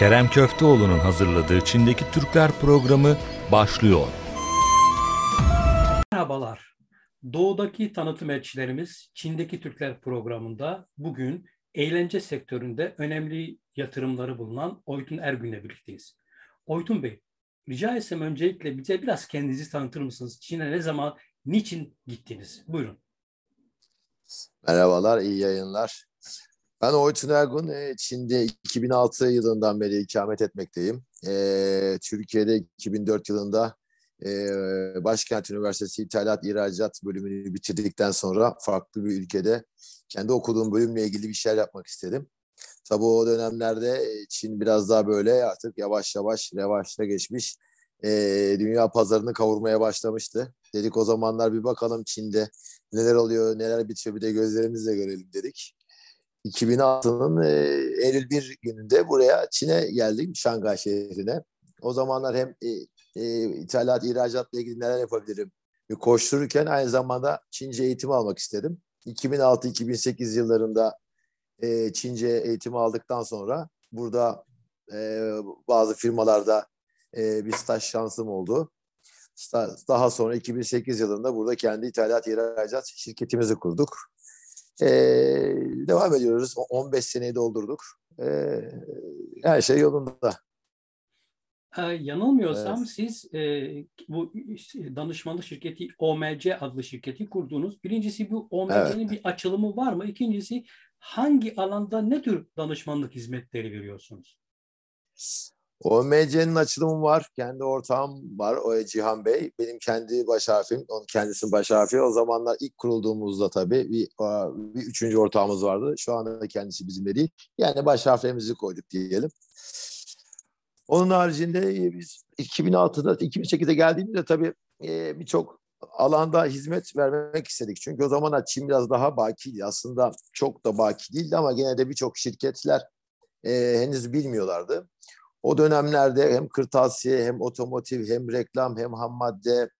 Kerem Köfteoğlu'nun hazırladığı Çin'deki Türkler programı başlıyor. Merhabalar. Doğudaki tanıtım elçilerimiz Çin'deki Türkler programında bugün eğlence sektöründe önemli yatırımları bulunan Oytun Ergün'le birlikteyiz. Oytun Bey, rica etsem öncelikle bize biraz kendinizi tanıtır mısınız? Çin'e ne zaman, niçin gittiniz? Buyurun. Merhabalar, iyi yayınlar. Ben Oytun Ergun, e, Çin'de 2006 yılından beri ikamet etmekteyim. E, Türkiye'de 2004 yılında e, Başkent Üniversitesi İthalat İhracat bölümünü bitirdikten sonra farklı bir ülkede kendi okuduğum bölümle ilgili bir şeyler yapmak istedim. Tabii o dönemlerde Çin biraz daha böyle artık yavaş yavaş revaçta geçmiş. dünya pazarını kavurmaya başlamıştı. Dedik o zamanlar bir bakalım Çin'de neler oluyor, neler bitiyor bir de gözlerimizle görelim dedik. 2006'nın e, Eylül 1 gününde buraya Çin'e geldim, Şangay şehrine. O zamanlar hem e, e, ithalat, ihracatla ilgili neler yapabilirim koştururken aynı zamanda Çince eğitimi almak istedim. 2006-2008 yıllarında e, Çince eğitimi aldıktan sonra burada e, bazı firmalarda e, bir staj şansım oldu. Daha sonra 2008 yılında burada kendi ithalat ihracat şirketimizi kurduk. Ee, devam ediyoruz. 15 seneyi doldurduk. Ee, her şey yolunda. Ee, yanılmıyorsam evet. siz e, bu danışmanlık şirketi OMC adlı şirketi kurdunuz. Birincisi bu OMC'nin evet. bir açılımı var mı? İkincisi hangi alanda ne tür danışmanlık hizmetleri veriyorsunuz? OMC'nin açılımı var. Kendi ortağım var. O Cihan Bey. Benim kendi baş harfim. Onun kendisinin baş harfi. O zamanlar ilk kurulduğumuzda tabii bir, bir üçüncü ortağımız vardı. Şu anda kendisi bizimle değil. Yani baş harflerimizi koyduk diyelim. Onun haricinde biz 2006'da 2008'de geldiğimizde tabii birçok alanda hizmet vermek istedik. Çünkü o zamanlar Çin biraz daha bakiydi. Aslında çok da baki değildi ama gene de birçok şirketler e, henüz bilmiyorlardı. O dönemlerde hem kırtasiye hem otomotiv hem reklam hem ham madde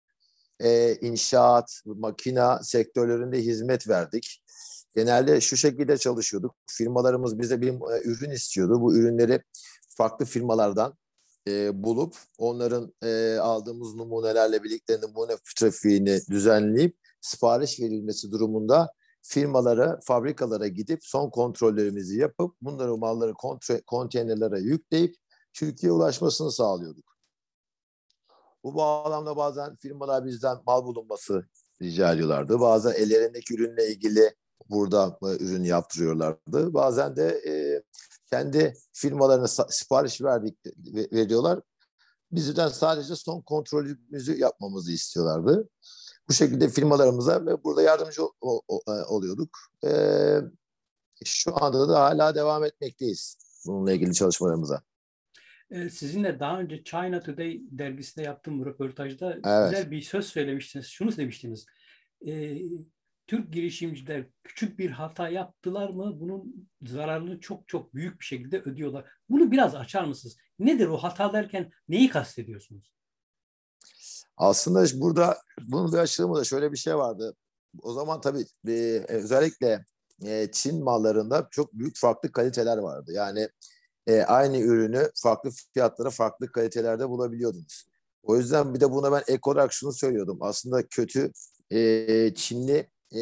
e, inşaat, makina sektörlerinde hizmet verdik. Genelde şu şekilde çalışıyorduk. Firmalarımız bize bir e, ürün istiyordu. Bu ürünleri farklı firmalardan e, bulup onların e, aldığımız numunelerle birlikte numune trafiğini düzenleyip sipariş verilmesi durumunda firmalara, fabrikalara gidip son kontrollerimizi yapıp bunları malları kontre, konteynerlere yükleyip Türkiye'ye ulaşmasını sağlıyorduk. Bu bağlamda bazen firmalar bizden mal bulunması rica ediyorlardı. Bazen ellerindeki ürünle ilgili burada ürün yaptırıyorlardı. Bazen de e, kendi firmalarına sipariş verdik veriyorlar. Bizden sadece son kontrolümüzü yapmamızı istiyorlardı. Bu şekilde firmalarımıza ve burada yardımcı e, oluyorduk. E, şu anda da hala devam etmekteyiz bununla ilgili çalışmalarımıza. Ee, sizinle daha önce China Today dergisinde yaptığım röportajda evet. güzel bir söz söylemiştiniz. Şunu demiştiniz. E, Türk girişimciler küçük bir hata yaptılar mı bunun zararını çok çok büyük bir şekilde ödüyorlar. Bunu biraz açar mısınız? Nedir o hata derken neyi kastediyorsunuz? Aslında burada bunun bir açılımı da şöyle bir şey vardı. O zaman tabii e, özellikle e, Çin mallarında çok büyük farklı kaliteler vardı. Yani e, aynı ürünü farklı fiyatlara, farklı kalitelerde bulabiliyordunuz. O yüzden bir de buna ben ek olarak şunu söylüyordum. Aslında kötü e, Çinli e,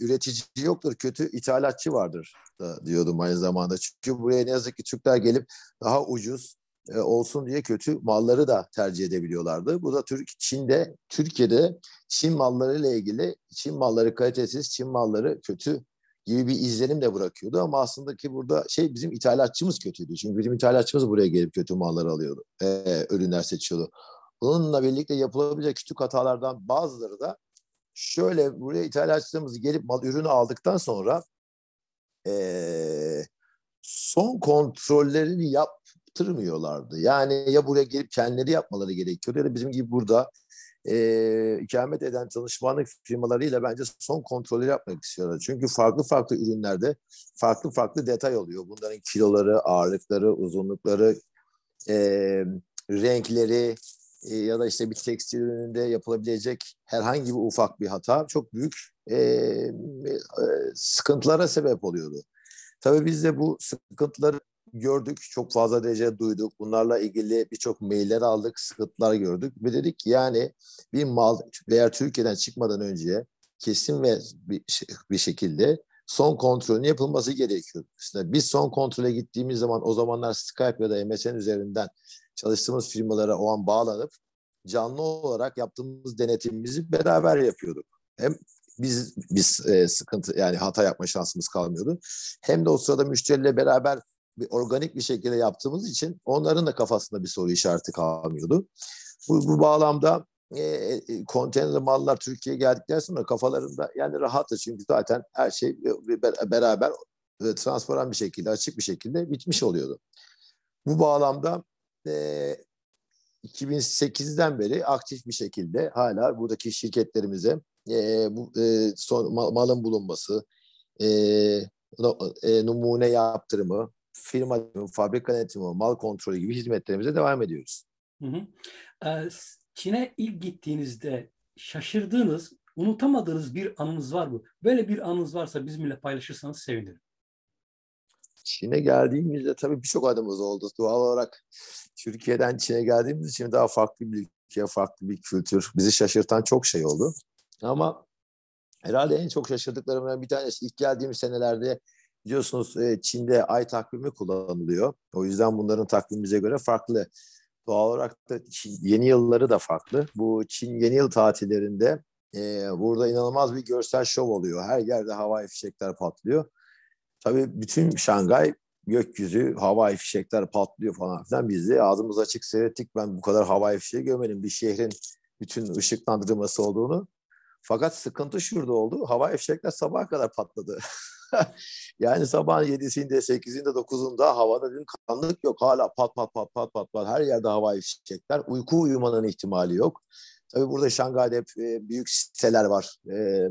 üretici yoktur, kötü ithalatçı vardır da diyordum aynı zamanda. Çünkü buraya ne yazık ki Türkler gelip daha ucuz e, olsun diye kötü malları da tercih edebiliyorlardı. Bu da Türk Çin'de, Türkiye'de Çin malları ile ilgili Çin malları kalitesiz, Çin malları kötü gibi bir izlenim de bırakıyordu ama aslında ki burada şey bizim ithalatçımız kötüydü. Çünkü bizim ithalatçımız buraya gelip kötü malları alıyordu. E, ürünler seçiyordu. Bununla birlikte yapılabilecek küçük hatalardan bazıları da şöyle buraya ithalatçılarımız gelip mal ürünü aldıktan sonra e, son kontrollerini yaptırmıyorlardı. Yani ya buraya gelip kendileri yapmaları gerekiyordu ya da bizim gibi burada e, ikamet eden çalışmanlık firmalarıyla bence son kontrolleri yapmak istiyorlar. Çünkü farklı farklı ürünlerde farklı farklı detay oluyor. Bunların kiloları, ağırlıkları, uzunlukları, e, renkleri e, ya da işte bir tekstil ürününde yapılabilecek herhangi bir ufak bir hata çok büyük e, e, sıkıntılara sebep oluyordu. Tabii biz de bu sıkıntıları gördük, çok fazla derece duyduk. Bunlarla ilgili birçok mailler aldık, sıkıntılar gördük. Ve dedik ki yani bir mal veya Türkiye'den çıkmadan önce kesin ve bir, bir şekilde son kontrolün yapılması gerekiyor. İşte biz son kontrole gittiğimiz zaman o zamanlar Skype ya da MSN üzerinden çalıştığımız firmalara o an bağlanıp canlı olarak yaptığımız denetimimizi beraber yapıyorduk. Hem biz biz e, sıkıntı yani hata yapma şansımız kalmıyordu. Hem de o sırada müşteriyle beraber bir organik bir şekilde yaptığımız için onların da kafasında bir soru işareti kalmıyordu. Bu, bu bağlamda e, e, konteyner mallar Türkiye'ye geldikten sonra kafalarında yani rahatı çünkü zaten her şey beraber e, transparan bir şekilde açık bir şekilde bitmiş oluyordu. Bu bağlamda e, 2008'den beri aktif bir şekilde hala buradaki şirketlerimize e, bu e, son, malın bulunması, e, e, numune yaptırımı, firma fabrika denetimi, mal kontrolü gibi hizmetlerimize devam ediyoruz. Hı hı. Çin'e ilk gittiğinizde şaşırdığınız, unutamadığınız bir anınız var mı? Böyle bir anınız varsa bizimle paylaşırsanız sevinirim. Çin'e geldiğimizde tabii birçok adımız oldu. Doğal olarak Türkiye'den Çin'e geldiğimiz için daha farklı bir ülke, farklı bir kültür. Bizi şaşırtan çok şey oldu. Ama herhalde en çok şaşırdıklarımdan bir tanesi ilk geldiğimiz senelerde biliyorsunuz e, Çin'de ay takvimi kullanılıyor. O yüzden bunların takvimimize göre farklı. Doğal olarak da Çin, yeni yılları da farklı. Bu Çin yeni yıl tatillerinde e, burada inanılmaz bir görsel şov oluyor. Her yerde havai fişekler patlıyor. Tabii bütün Şangay gökyüzü havai fişekler patlıyor falan filan. Biz de ağzımız açık seyrettik. Ben bu kadar havai fişeği görmedim. Bir şehrin bütün ışıklandırılması olduğunu. Fakat sıkıntı şurada oldu. Hava fişekler sabaha kadar patladı. yani sabahın 7'sinde, 8'inde, 9'unda havada bir karanlık yok. Hala pat pat pat pat pat pat. Her yerde havai fişekler. Uyku uyumanın ihtimali yok. Tabii burada Şangay'da hep e, büyük siteler var. E,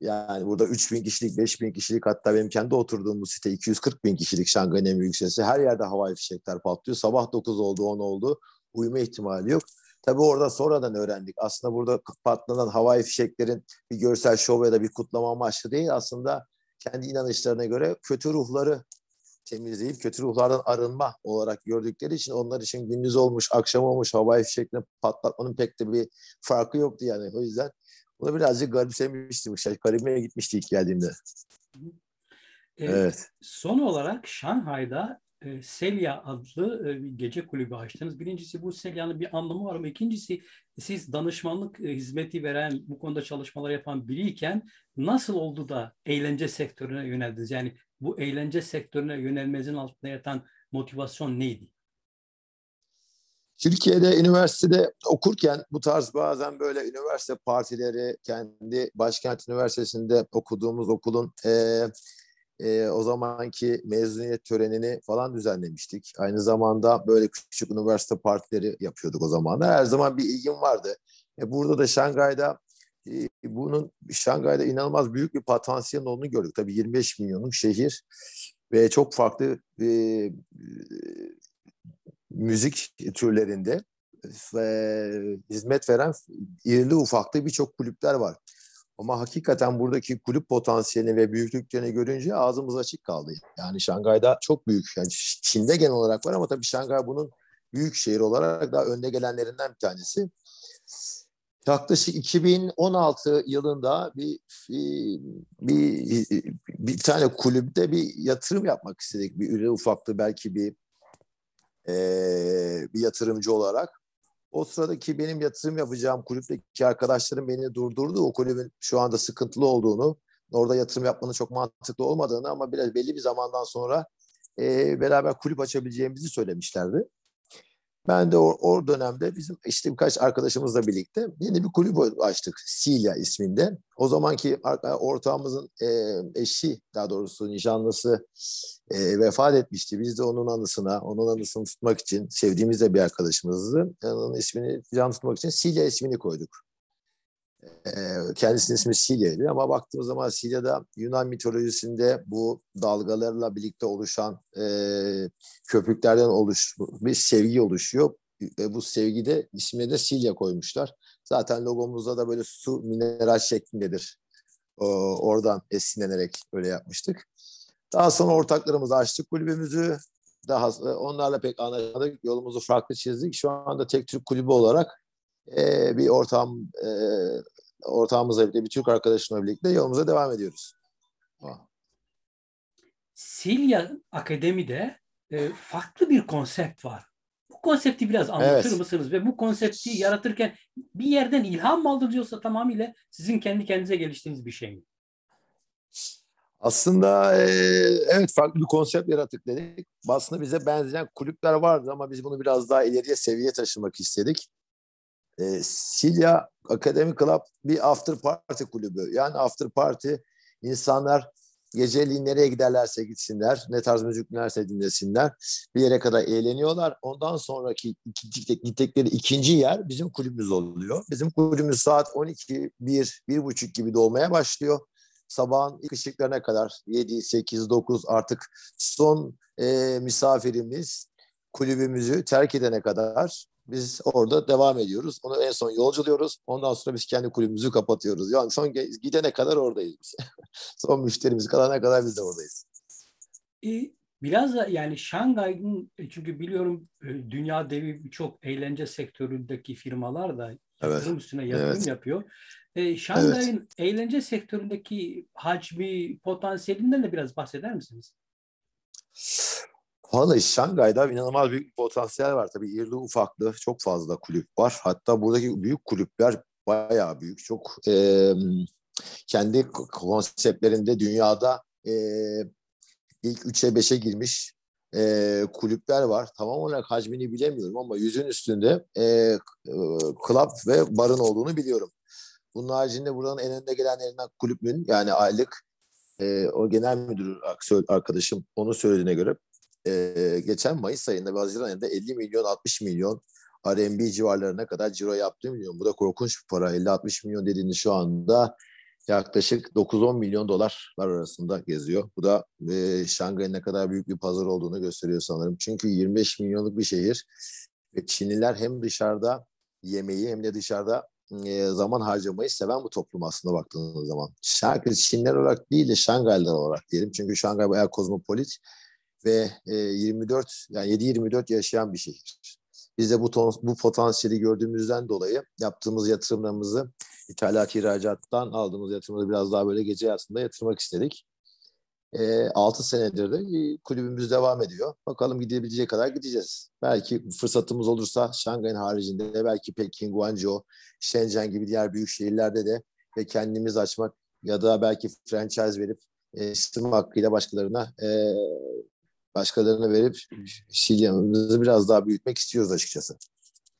yani burada 3 bin kişilik, 5 bin kişilik hatta benim kendi oturduğum bu site 240 bin kişilik Şangay'ın en büyük sitesi. Her yerde havai fişekler patlıyor. Sabah 9 oldu, 10 oldu. Uyuma ihtimali yok. Tabii orada sonradan öğrendik. Aslında burada patlanan havai fişeklerin bir görsel şov ya da bir kutlama amaçlı değil. Aslında kendi inanışlarına göre kötü ruhları temizleyip kötü ruhlardan arınma olarak gördükleri için onlar için gündüz olmuş, akşam olmuş havai fişeklerini patlatmanın pek de bir farkı yoktu yani. O yüzden bunu birazcık garipsemiştim. Şey, garibime gitmişti ilk geldiğimde. Ee, evet. Son olarak Şanghay'da e, Selya adlı e, gece kulübü açtınız. Birincisi bu Selya'nın bir anlamı var mı? İkincisi siz danışmanlık e, hizmeti veren, bu konuda çalışmalar yapan biriyken nasıl oldu da eğlence sektörüne yöneldiniz? Yani bu eğlence sektörüne yönelmenizin altında yatan motivasyon neydi? Türkiye'de üniversitede okurken bu tarz bazen böyle üniversite partileri kendi başkent üniversitesinde okuduğumuz okulun e, e, o zamanki mezuniyet törenini falan düzenlemiştik. Aynı zamanda böyle küçük üniversite partileri yapıyorduk o zamanlar. Her zaman bir ilgim vardı. E, burada da Şangay'da e, bunun Şangay'da inanılmaz büyük bir potansiyel olduğunu gördük. Tabii 25 milyonluk şehir ve çok farklı e, e, müzik türlerinde ve hizmet veren irili ufaklı birçok kulüpler var. Ama hakikaten buradaki kulüp potansiyelini ve büyüklüklerini görünce ağzımız açık kaldı. Yani Şangay'da çok büyük. Yani Çin'de genel olarak var ama tabii Şangay bunun büyük şehir olarak daha önde gelenlerinden bir tanesi. Yaklaşık 2016 yılında bir bir, bir tane kulüpte bir yatırım yapmak istedik. Bir ürün ufaklı belki bir e, bir yatırımcı olarak. O sıradaki benim yatırım yapacağım kulüpteki arkadaşlarım beni durdurdu. O kulübün şu anda sıkıntılı olduğunu, orada yatırım yapmanın çok mantıklı olmadığını ama biraz belli bir zamandan sonra e, beraber kulüp açabileceğimizi söylemişlerdi. Ben de o, o dönemde bizim işte birkaç arkadaşımızla birlikte yeni bir kulüp açtık. Silya isminde. O zamanki ortağımızın e, eşi daha doğrusu nişanlısı e, vefat etmişti. Biz de onun anısına, onun anısını tutmak için sevdiğimiz de bir arkadaşımızdı. Onun ismini can tutmak için Silya ismini koyduk. E, kendisinin ismi Silya'ydı ama baktığımız zaman Silya'da Yunan mitolojisinde bu dalgalarla birlikte oluşan e, köpüklerden oluş bir sevgi oluşuyor. Ve bu sevgide ismine de Silya koymuşlar. Zaten logomuzda da böyle su mineral şeklindedir. O, oradan esinlenerek öyle yapmıştık. Daha sonra ortaklarımızı açtık kulübümüzü. daha onlarla pek anlaşmadık. Yolumuzu farklı çizdik. Şu anda tek Türk kulübü olarak e, bir ortam e, ortağımızla birlikte bir Türk arkadaşımla birlikte yolumuza devam ediyoruz. Silya Akademi'de e, farklı bir konsept var. Bu konsepti biraz anlatır evet. mısınız? Ve bu konsepti yaratırken bir yerden ilham mı aldınız yoksa tamamıyla sizin kendi kendinize geliştiğiniz bir şey mi? Aslında e, evet farklı bir konsept yarattık dedik. Aslında bize benzeyen kulüpler vardı ama biz bunu biraz daha ileriye seviye taşımak istedik. E, Silya Academy Club bir after party kulübü. Yani after party insanlar geceliğin nereye giderlerse gitsinler, ne tarz müzik dinlerse dinlesinler. Bir yere kadar eğleniyorlar. Ondan sonraki gittikleri ikinci yer bizim kulübümüz oluyor. Bizim kulübümüz saat 12, 1, 1.30 gibi dolmaya başlıyor sabahın ilk ışıklarına kadar 7, 8, 9 artık son e, misafirimiz kulübümüzü terk edene kadar biz orada devam ediyoruz. Onu en son yolculuyoruz. Ondan sonra biz kendi kulübümüzü kapatıyoruz. Yani son gidene kadar oradayız biz. son müşterimiz kalana kadar biz de oradayız. E, biraz da yani Şangay'ın e, çünkü biliyorum e, dünya devi birçok eğlence sektöründeki firmalar da yatırım evet. üstüne yatırım evet. yapıyor. E, Şangay'ın evet. eğlence sektöründeki hacmi, potansiyelinden de biraz bahseder misiniz? Vallahi Şangay'da inanılmaz büyük bir potansiyel var. Tabii irli ufaklı çok fazla kulüp var. Hatta buradaki büyük kulüpler bayağı büyük. Çok e, kendi konseptlerinde dünyada e, ilk 3'e 5'e girmiş e, kulüpler var. Tamam olarak hacmini bilemiyorum ama yüzün üstünde e, e, club ve barın olduğunu biliyorum. Bunun haricinde buranın en önde gelenlerinden kulübün yani aylık e, o genel müdür arkadaşım onu söylediğine göre e, geçen Mayıs ayında ve Haziran ayında 50 milyon 60 milyon RMB civarlarına kadar ciro yaptığı milyon. Bu da korkunç bir para. 50-60 milyon dediğiniz şu anda yaklaşık 9-10 milyon dolarlar arasında geziyor. Bu da e, Şangay'ın ne kadar büyük bir pazar olduğunu gösteriyor sanırım. Çünkü 25 milyonluk bir şehir ve Çinliler hem dışarıda yemeği hem de dışarıda e, zaman harcamayı seven bu toplum aslında baktığınız zaman. Şangay Çinler olarak değil de Şangaylılar olarak diyelim. Çünkü Şangay bayağı kozmopolit ve e, 24 yani 7-24 yaşayan bir şehir. Biz de bu, ton, bu potansiyeli gördüğümüzden dolayı yaptığımız yatırımlarımızı ithalat ihracattan aldığımız yatırımları biraz daha böyle gece hayatında yatırmak istedik. E, 6 senedir de kulübümüz devam ediyor. Bakalım gidebilecek kadar gideceğiz. Belki fırsatımız olursa Şangay'ın haricinde belki Pekin, Guangzhou, Shenzhen gibi diğer büyük şehirlerde de ve kendimiz açmak ya da belki franchise verip e, isim hakkıyla başkalarına e, başkalarına verip Şilyamızı biraz daha büyütmek istiyoruz açıkçası.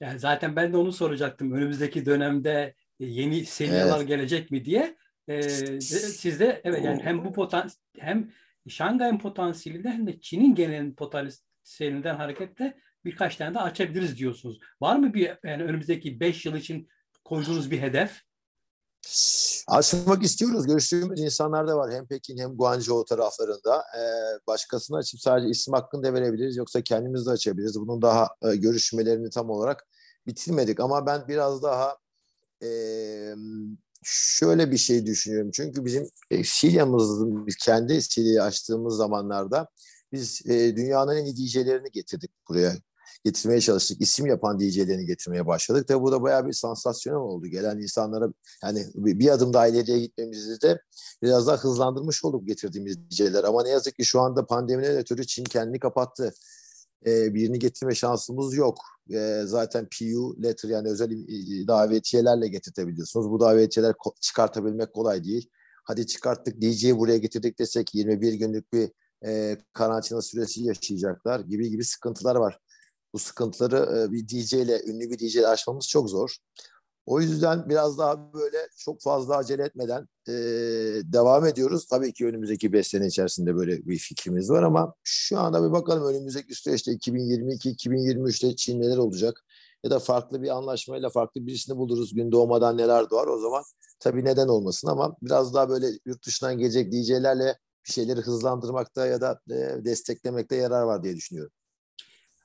Yani zaten ben de onu soracaktım. Önümüzdeki dönemde yeni seriyalar evet. gelecek mi diye. Ee, siz de evet yani hem bu potansiyel hem Şangay'ın potansiyelinden hem de Çin'in genel potansiyelinden hareketle birkaç tane de açabiliriz diyorsunuz. Var mı bir yani önümüzdeki 5 yıl için koyduğunuz bir hedef? Açmak istiyoruz. Görüştüğümüz insanlar da var. Hem Pekin hem Guangzhou taraflarında. Ee, başkasına açıp sadece isim hakkını da verebiliriz. Yoksa kendimiz de açabiliriz. Bunun daha e, görüşmelerini tam olarak bitirmedik. Ama ben biraz daha şöyle bir şey düşünüyorum. Çünkü bizim e, kendi Silya'yı açtığımız zamanlarda biz e, dünyanın en iyi DJ'lerini getirdik buraya getirmeye çalıştık. İsim yapan DJ'lerini getirmeye başladık. Tabi bu da bayağı bir sansasyonel oldu. Gelen insanlara yani bir adım daha ileriye gitmemizi de biraz daha hızlandırmış olduk getirdiğimiz DJ'ler. Ama ne yazık ki şu anda pandemiden ötürü Çin kendini kapattı. Ee, birini getirme şansımız yok. Ee, zaten PU letter yani özel davetiyelerle getirtebiliyorsunuz. Bu davetiyeler çıkartabilmek kolay değil. Hadi çıkarttık DJ'yi buraya getirdik desek 21 günlük bir e, karantina süresi yaşayacaklar gibi gibi sıkıntılar var bu sıkıntıları e, bir DJ ile, ünlü bir DJ ile aşmamız çok zor. O yüzden biraz daha böyle çok fazla acele etmeden e, devam ediyoruz. Tabii ki önümüzdeki 5 sene içerisinde böyle bir fikrimiz var ama şu anda bir bakalım önümüzdeki süreçte 2022-2023'te Çin neler olacak? Ya da farklı bir anlaşmayla farklı birisini buluruz. Gün doğmadan neler doğar o zaman tabii neden olmasın ama biraz daha böyle yurt dışından gelecek DJ'lerle bir şeyleri hızlandırmakta ya da e, desteklemekte yarar var diye düşünüyorum.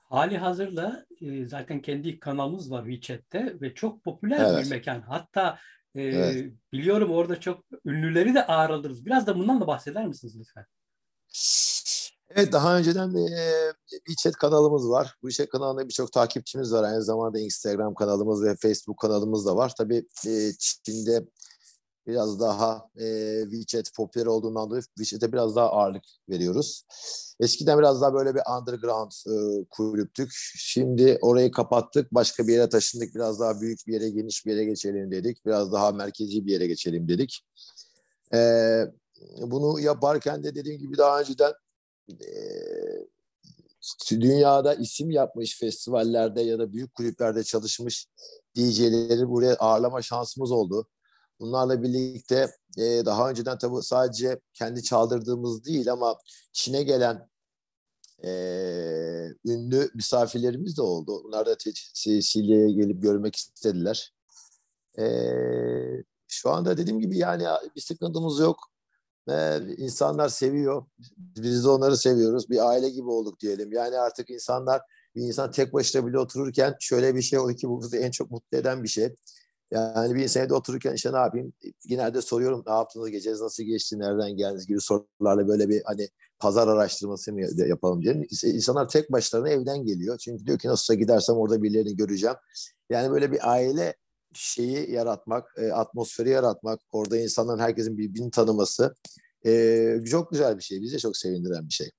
Hali hazırda e, zaten kendi kanalımız var WeChat'te ve çok popüler evet. bir mekan. Hatta e, evet. biliyorum orada çok ünlüleri de ağırladınız. Biraz da bundan da bahseder misiniz lütfen? Evet daha önceden bir WeChat kanalımız var. Bu WeChat kanalında birçok takipçimiz var. Aynı zamanda Instagram kanalımız ve Facebook kanalımız da var. Tabii Çin'de biraz daha e, WeChat popüler olduğundan dolayı WeChat'e biraz daha ağırlık veriyoruz. Eskiden biraz daha böyle bir underground e, kulüptük. Şimdi orayı kapattık. Başka bir yere taşındık. Biraz daha büyük bir yere, geniş bir yere geçelim dedik. Biraz daha merkezi bir yere geçelim dedik. E, bunu yaparken de dediğim gibi daha önceden e, dünyada isim yapmış festivallerde ya da büyük kulüplerde çalışmış DJ'leri buraya ağırlama şansımız oldu. Bunlarla birlikte e, daha önceden tabii sadece kendi çaldırdığımız değil ama Çin'e gelen e, ünlü misafirlerimiz de oldu. Bunlar da Sicilya'ya gelip görmek istediler. E, şu anda dediğim gibi yani bir sıkıntımız yok. E, insanlar seviyor. Biz de onları seviyoruz. Bir aile gibi olduk diyelim. Yani artık insanlar bir insan tek başına bile otururken şöyle bir şey oldu ki bu bizi en çok mutlu eden bir şey. Yani bir senede otururken işte ne yapayım? Genelde soruyorum ne yaptınız, geceniz nasıl geçti, nereden geldiniz gibi sorularla böyle bir hani pazar araştırması mı yapalım diye. İnsanlar tek başlarına evden geliyor. Çünkü diyor ki nasılsa gidersem orada birilerini göreceğim. Yani böyle bir aile şeyi yaratmak, e, atmosferi yaratmak, orada insanların herkesin birbirini tanıması e, çok güzel bir şey. Bize çok sevindiren bir şey.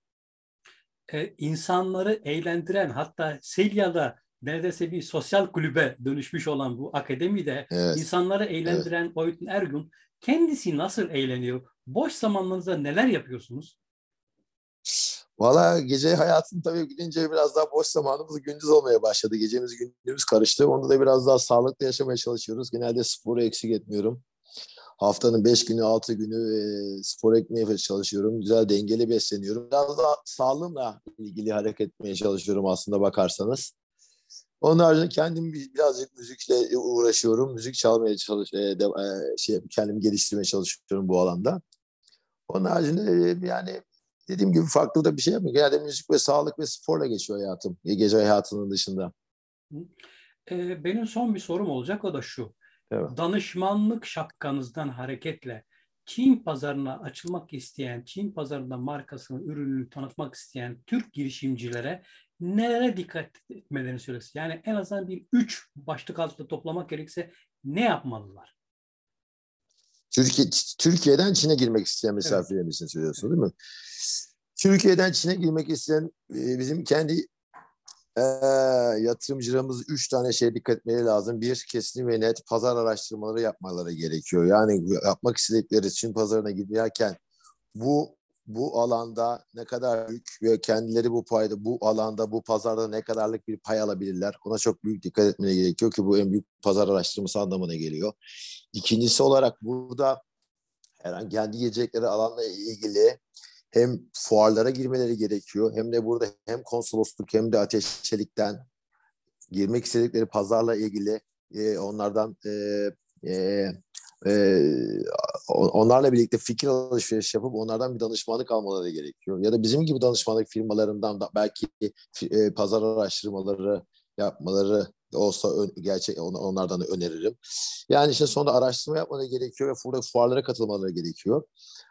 Ee, insanları eğlendiren hatta Selya'da neredeyse bir sosyal kulübe dönüşmüş olan bu akademide evet. insanları eğlendiren evet. Oytun Ergun kendisi nasıl eğleniyor? Boş zamanlarınızda neler yapıyorsunuz? Valla gece hayatını tabii gidince biraz daha boş zamanımız gündüz olmaya başladı. Gecemiz gündüz karıştı. Onda da biraz daha sağlıklı yaşamaya çalışıyoruz. Genelde sporu eksik etmiyorum. Haftanın beş günü, altı günü e, spor etmeye çalışıyorum. Güzel dengeli besleniyorum. Biraz daha sağlığımla ilgili hareket etmeye çalışıyorum aslında bakarsanız. Onun haricinde kendim birazcık müzikle uğraşıyorum. Müzik çalmaya çalış, e, de, e, şey, kendimi geliştirmeye çalışıyorum bu alanda. Onun haricinde e, yani dediğim gibi farklı da bir şey yapmıyorum. Genelde müzik ve sağlık ve sporla geçiyor hayatım. Gece hayatının dışında. E, benim son bir sorum olacak o da şu. Evet. Danışmanlık şapkanızdan hareketle Çin pazarına açılmak isteyen, Çin pazarında markasını, ürününü tanıtmak isteyen Türk girişimcilere nelere dikkat etmelerini söylesin. Yani en azından bir üç başlık altında toplamak gerekirse ne yapmalılar? Türkiye, Türkiye'den Çin'e girmek isteyen misafirlerimiz için söylüyorsun değil mi? Türkiye'den Çin'e girmek isteyen e, bizim kendi e, yatırımcılarımız üç tane şeye dikkat etmeleri lazım. Bir, kesin ve net pazar araştırmaları yapmaları gerekiyor. Yani yapmak istedikleri Çin pazarına giderken bu bu alanda ne kadar büyük ve kendileri bu payda bu alanda bu pazarda ne kadarlık bir pay alabilirler ona çok büyük dikkat etmeye gerekiyor ki bu en büyük pazar araştırması anlamına geliyor. İkincisi olarak burada herhangi kendi yiyecekleri alanla ilgili hem fuarlara girmeleri gerekiyor hem de burada hem konsolosluk hem de ateşçelikten girmek istedikleri pazarla ilgili e, onlardan e, e, e, onlarla birlikte fikir alışveriş yapıp onlardan bir danışmanlık almaları gerekiyor. Ya da bizim gibi danışmanlık firmalarından da belki e, pazar araştırmaları yapmaları olsa gerçek onlardan da öneririm. Yani işte sonunda araştırma yapmaları gerekiyor ve burada fuarlara katılmaları gerekiyor.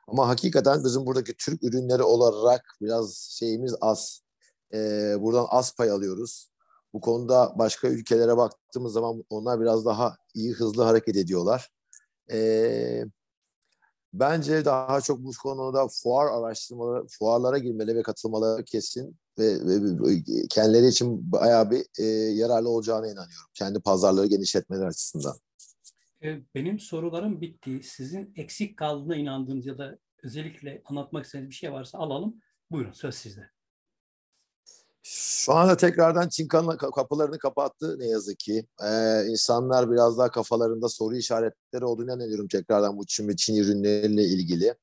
Ama hakikaten bizim buradaki Türk ürünleri olarak biraz şeyimiz az. Ee, buradan az pay alıyoruz. Bu konuda başka ülkelere baktığımız zaman onlar biraz daha iyi, hızlı hareket ediyorlar. Ee, bence daha çok bu konuda fuar araştırmaları, fuarlara girmeli ve katılmaları kesin ve, ve, ve kendileri için bayağı bir e, yararlı olacağına inanıyorum. Kendi pazarları genişletmeleri açısından. Benim sorularım bitti. Sizin eksik kaldığına inandığınız ya da özellikle anlatmak istediğiniz bir şey varsa alalım. Buyurun söz sizde. Şu anda tekrardan Çin kapılarını kapattı ne yazık ki. Ee, insanlar biraz daha kafalarında soru işaretleri olduğunu inanıyorum tekrardan bu Çin Çin ürünleriyle ilgili.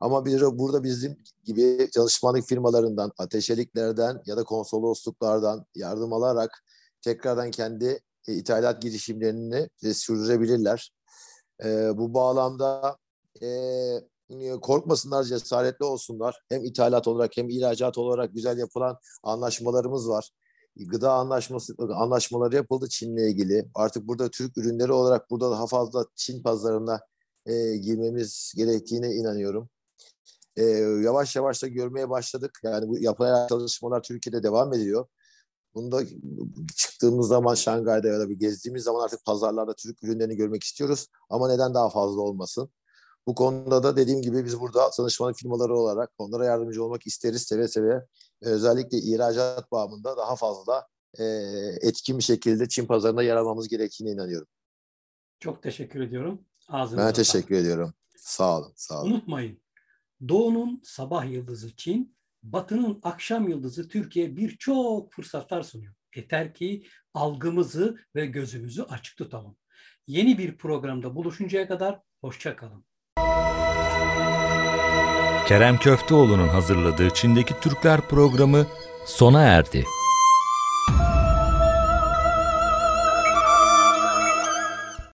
Ama bir, burada bizim gibi çalışmanlık firmalarından, ateşeliklerden ya da konsolosluklardan yardım alarak tekrardan kendi e, ithalat girişimlerini e, sürdürebilirler. E, bu bağlamda e, korkmasınlar, cesaretli olsunlar. Hem ithalat olarak hem ihracat olarak güzel yapılan anlaşmalarımız var. Gıda anlaşması anlaşmaları yapıldı Çin'le ilgili. Artık burada Türk ürünleri olarak burada daha fazla Çin pazarına e, girmemiz gerektiğine inanıyorum. e, yavaş yavaş da görmeye başladık. Yani bu yapılan çalışmalar Türkiye'de devam ediyor. Bunda çıktığımız zaman Şangay'da ya da bir gezdiğimiz zaman artık pazarlarda Türk ürünlerini görmek istiyoruz. Ama neden daha fazla olmasın? Bu konuda da dediğim gibi biz burada danışmanlık firmaları olarak onlara yardımcı olmak isteriz seve seve. Özellikle ihracat bağımında daha fazla e, etkin bir şekilde Çin pazarında yer almamız gerektiğine inanıyorum. Çok teşekkür ediyorum. Ağzınıza Ben teşekkür sağlık. ediyorum. Sağ olun, sağ olun. Unutmayın. Doğu'nun sabah yıldızı Çin, Batı'nın akşam yıldızı Türkiye birçok fırsatlar sunuyor. Yeter ki algımızı ve gözümüzü açık tutalım. Yeni bir programda buluşuncaya kadar hoşça kalın. Kerem Köfteoğlu'nun hazırladığı Çin'deki Türkler programı sona erdi.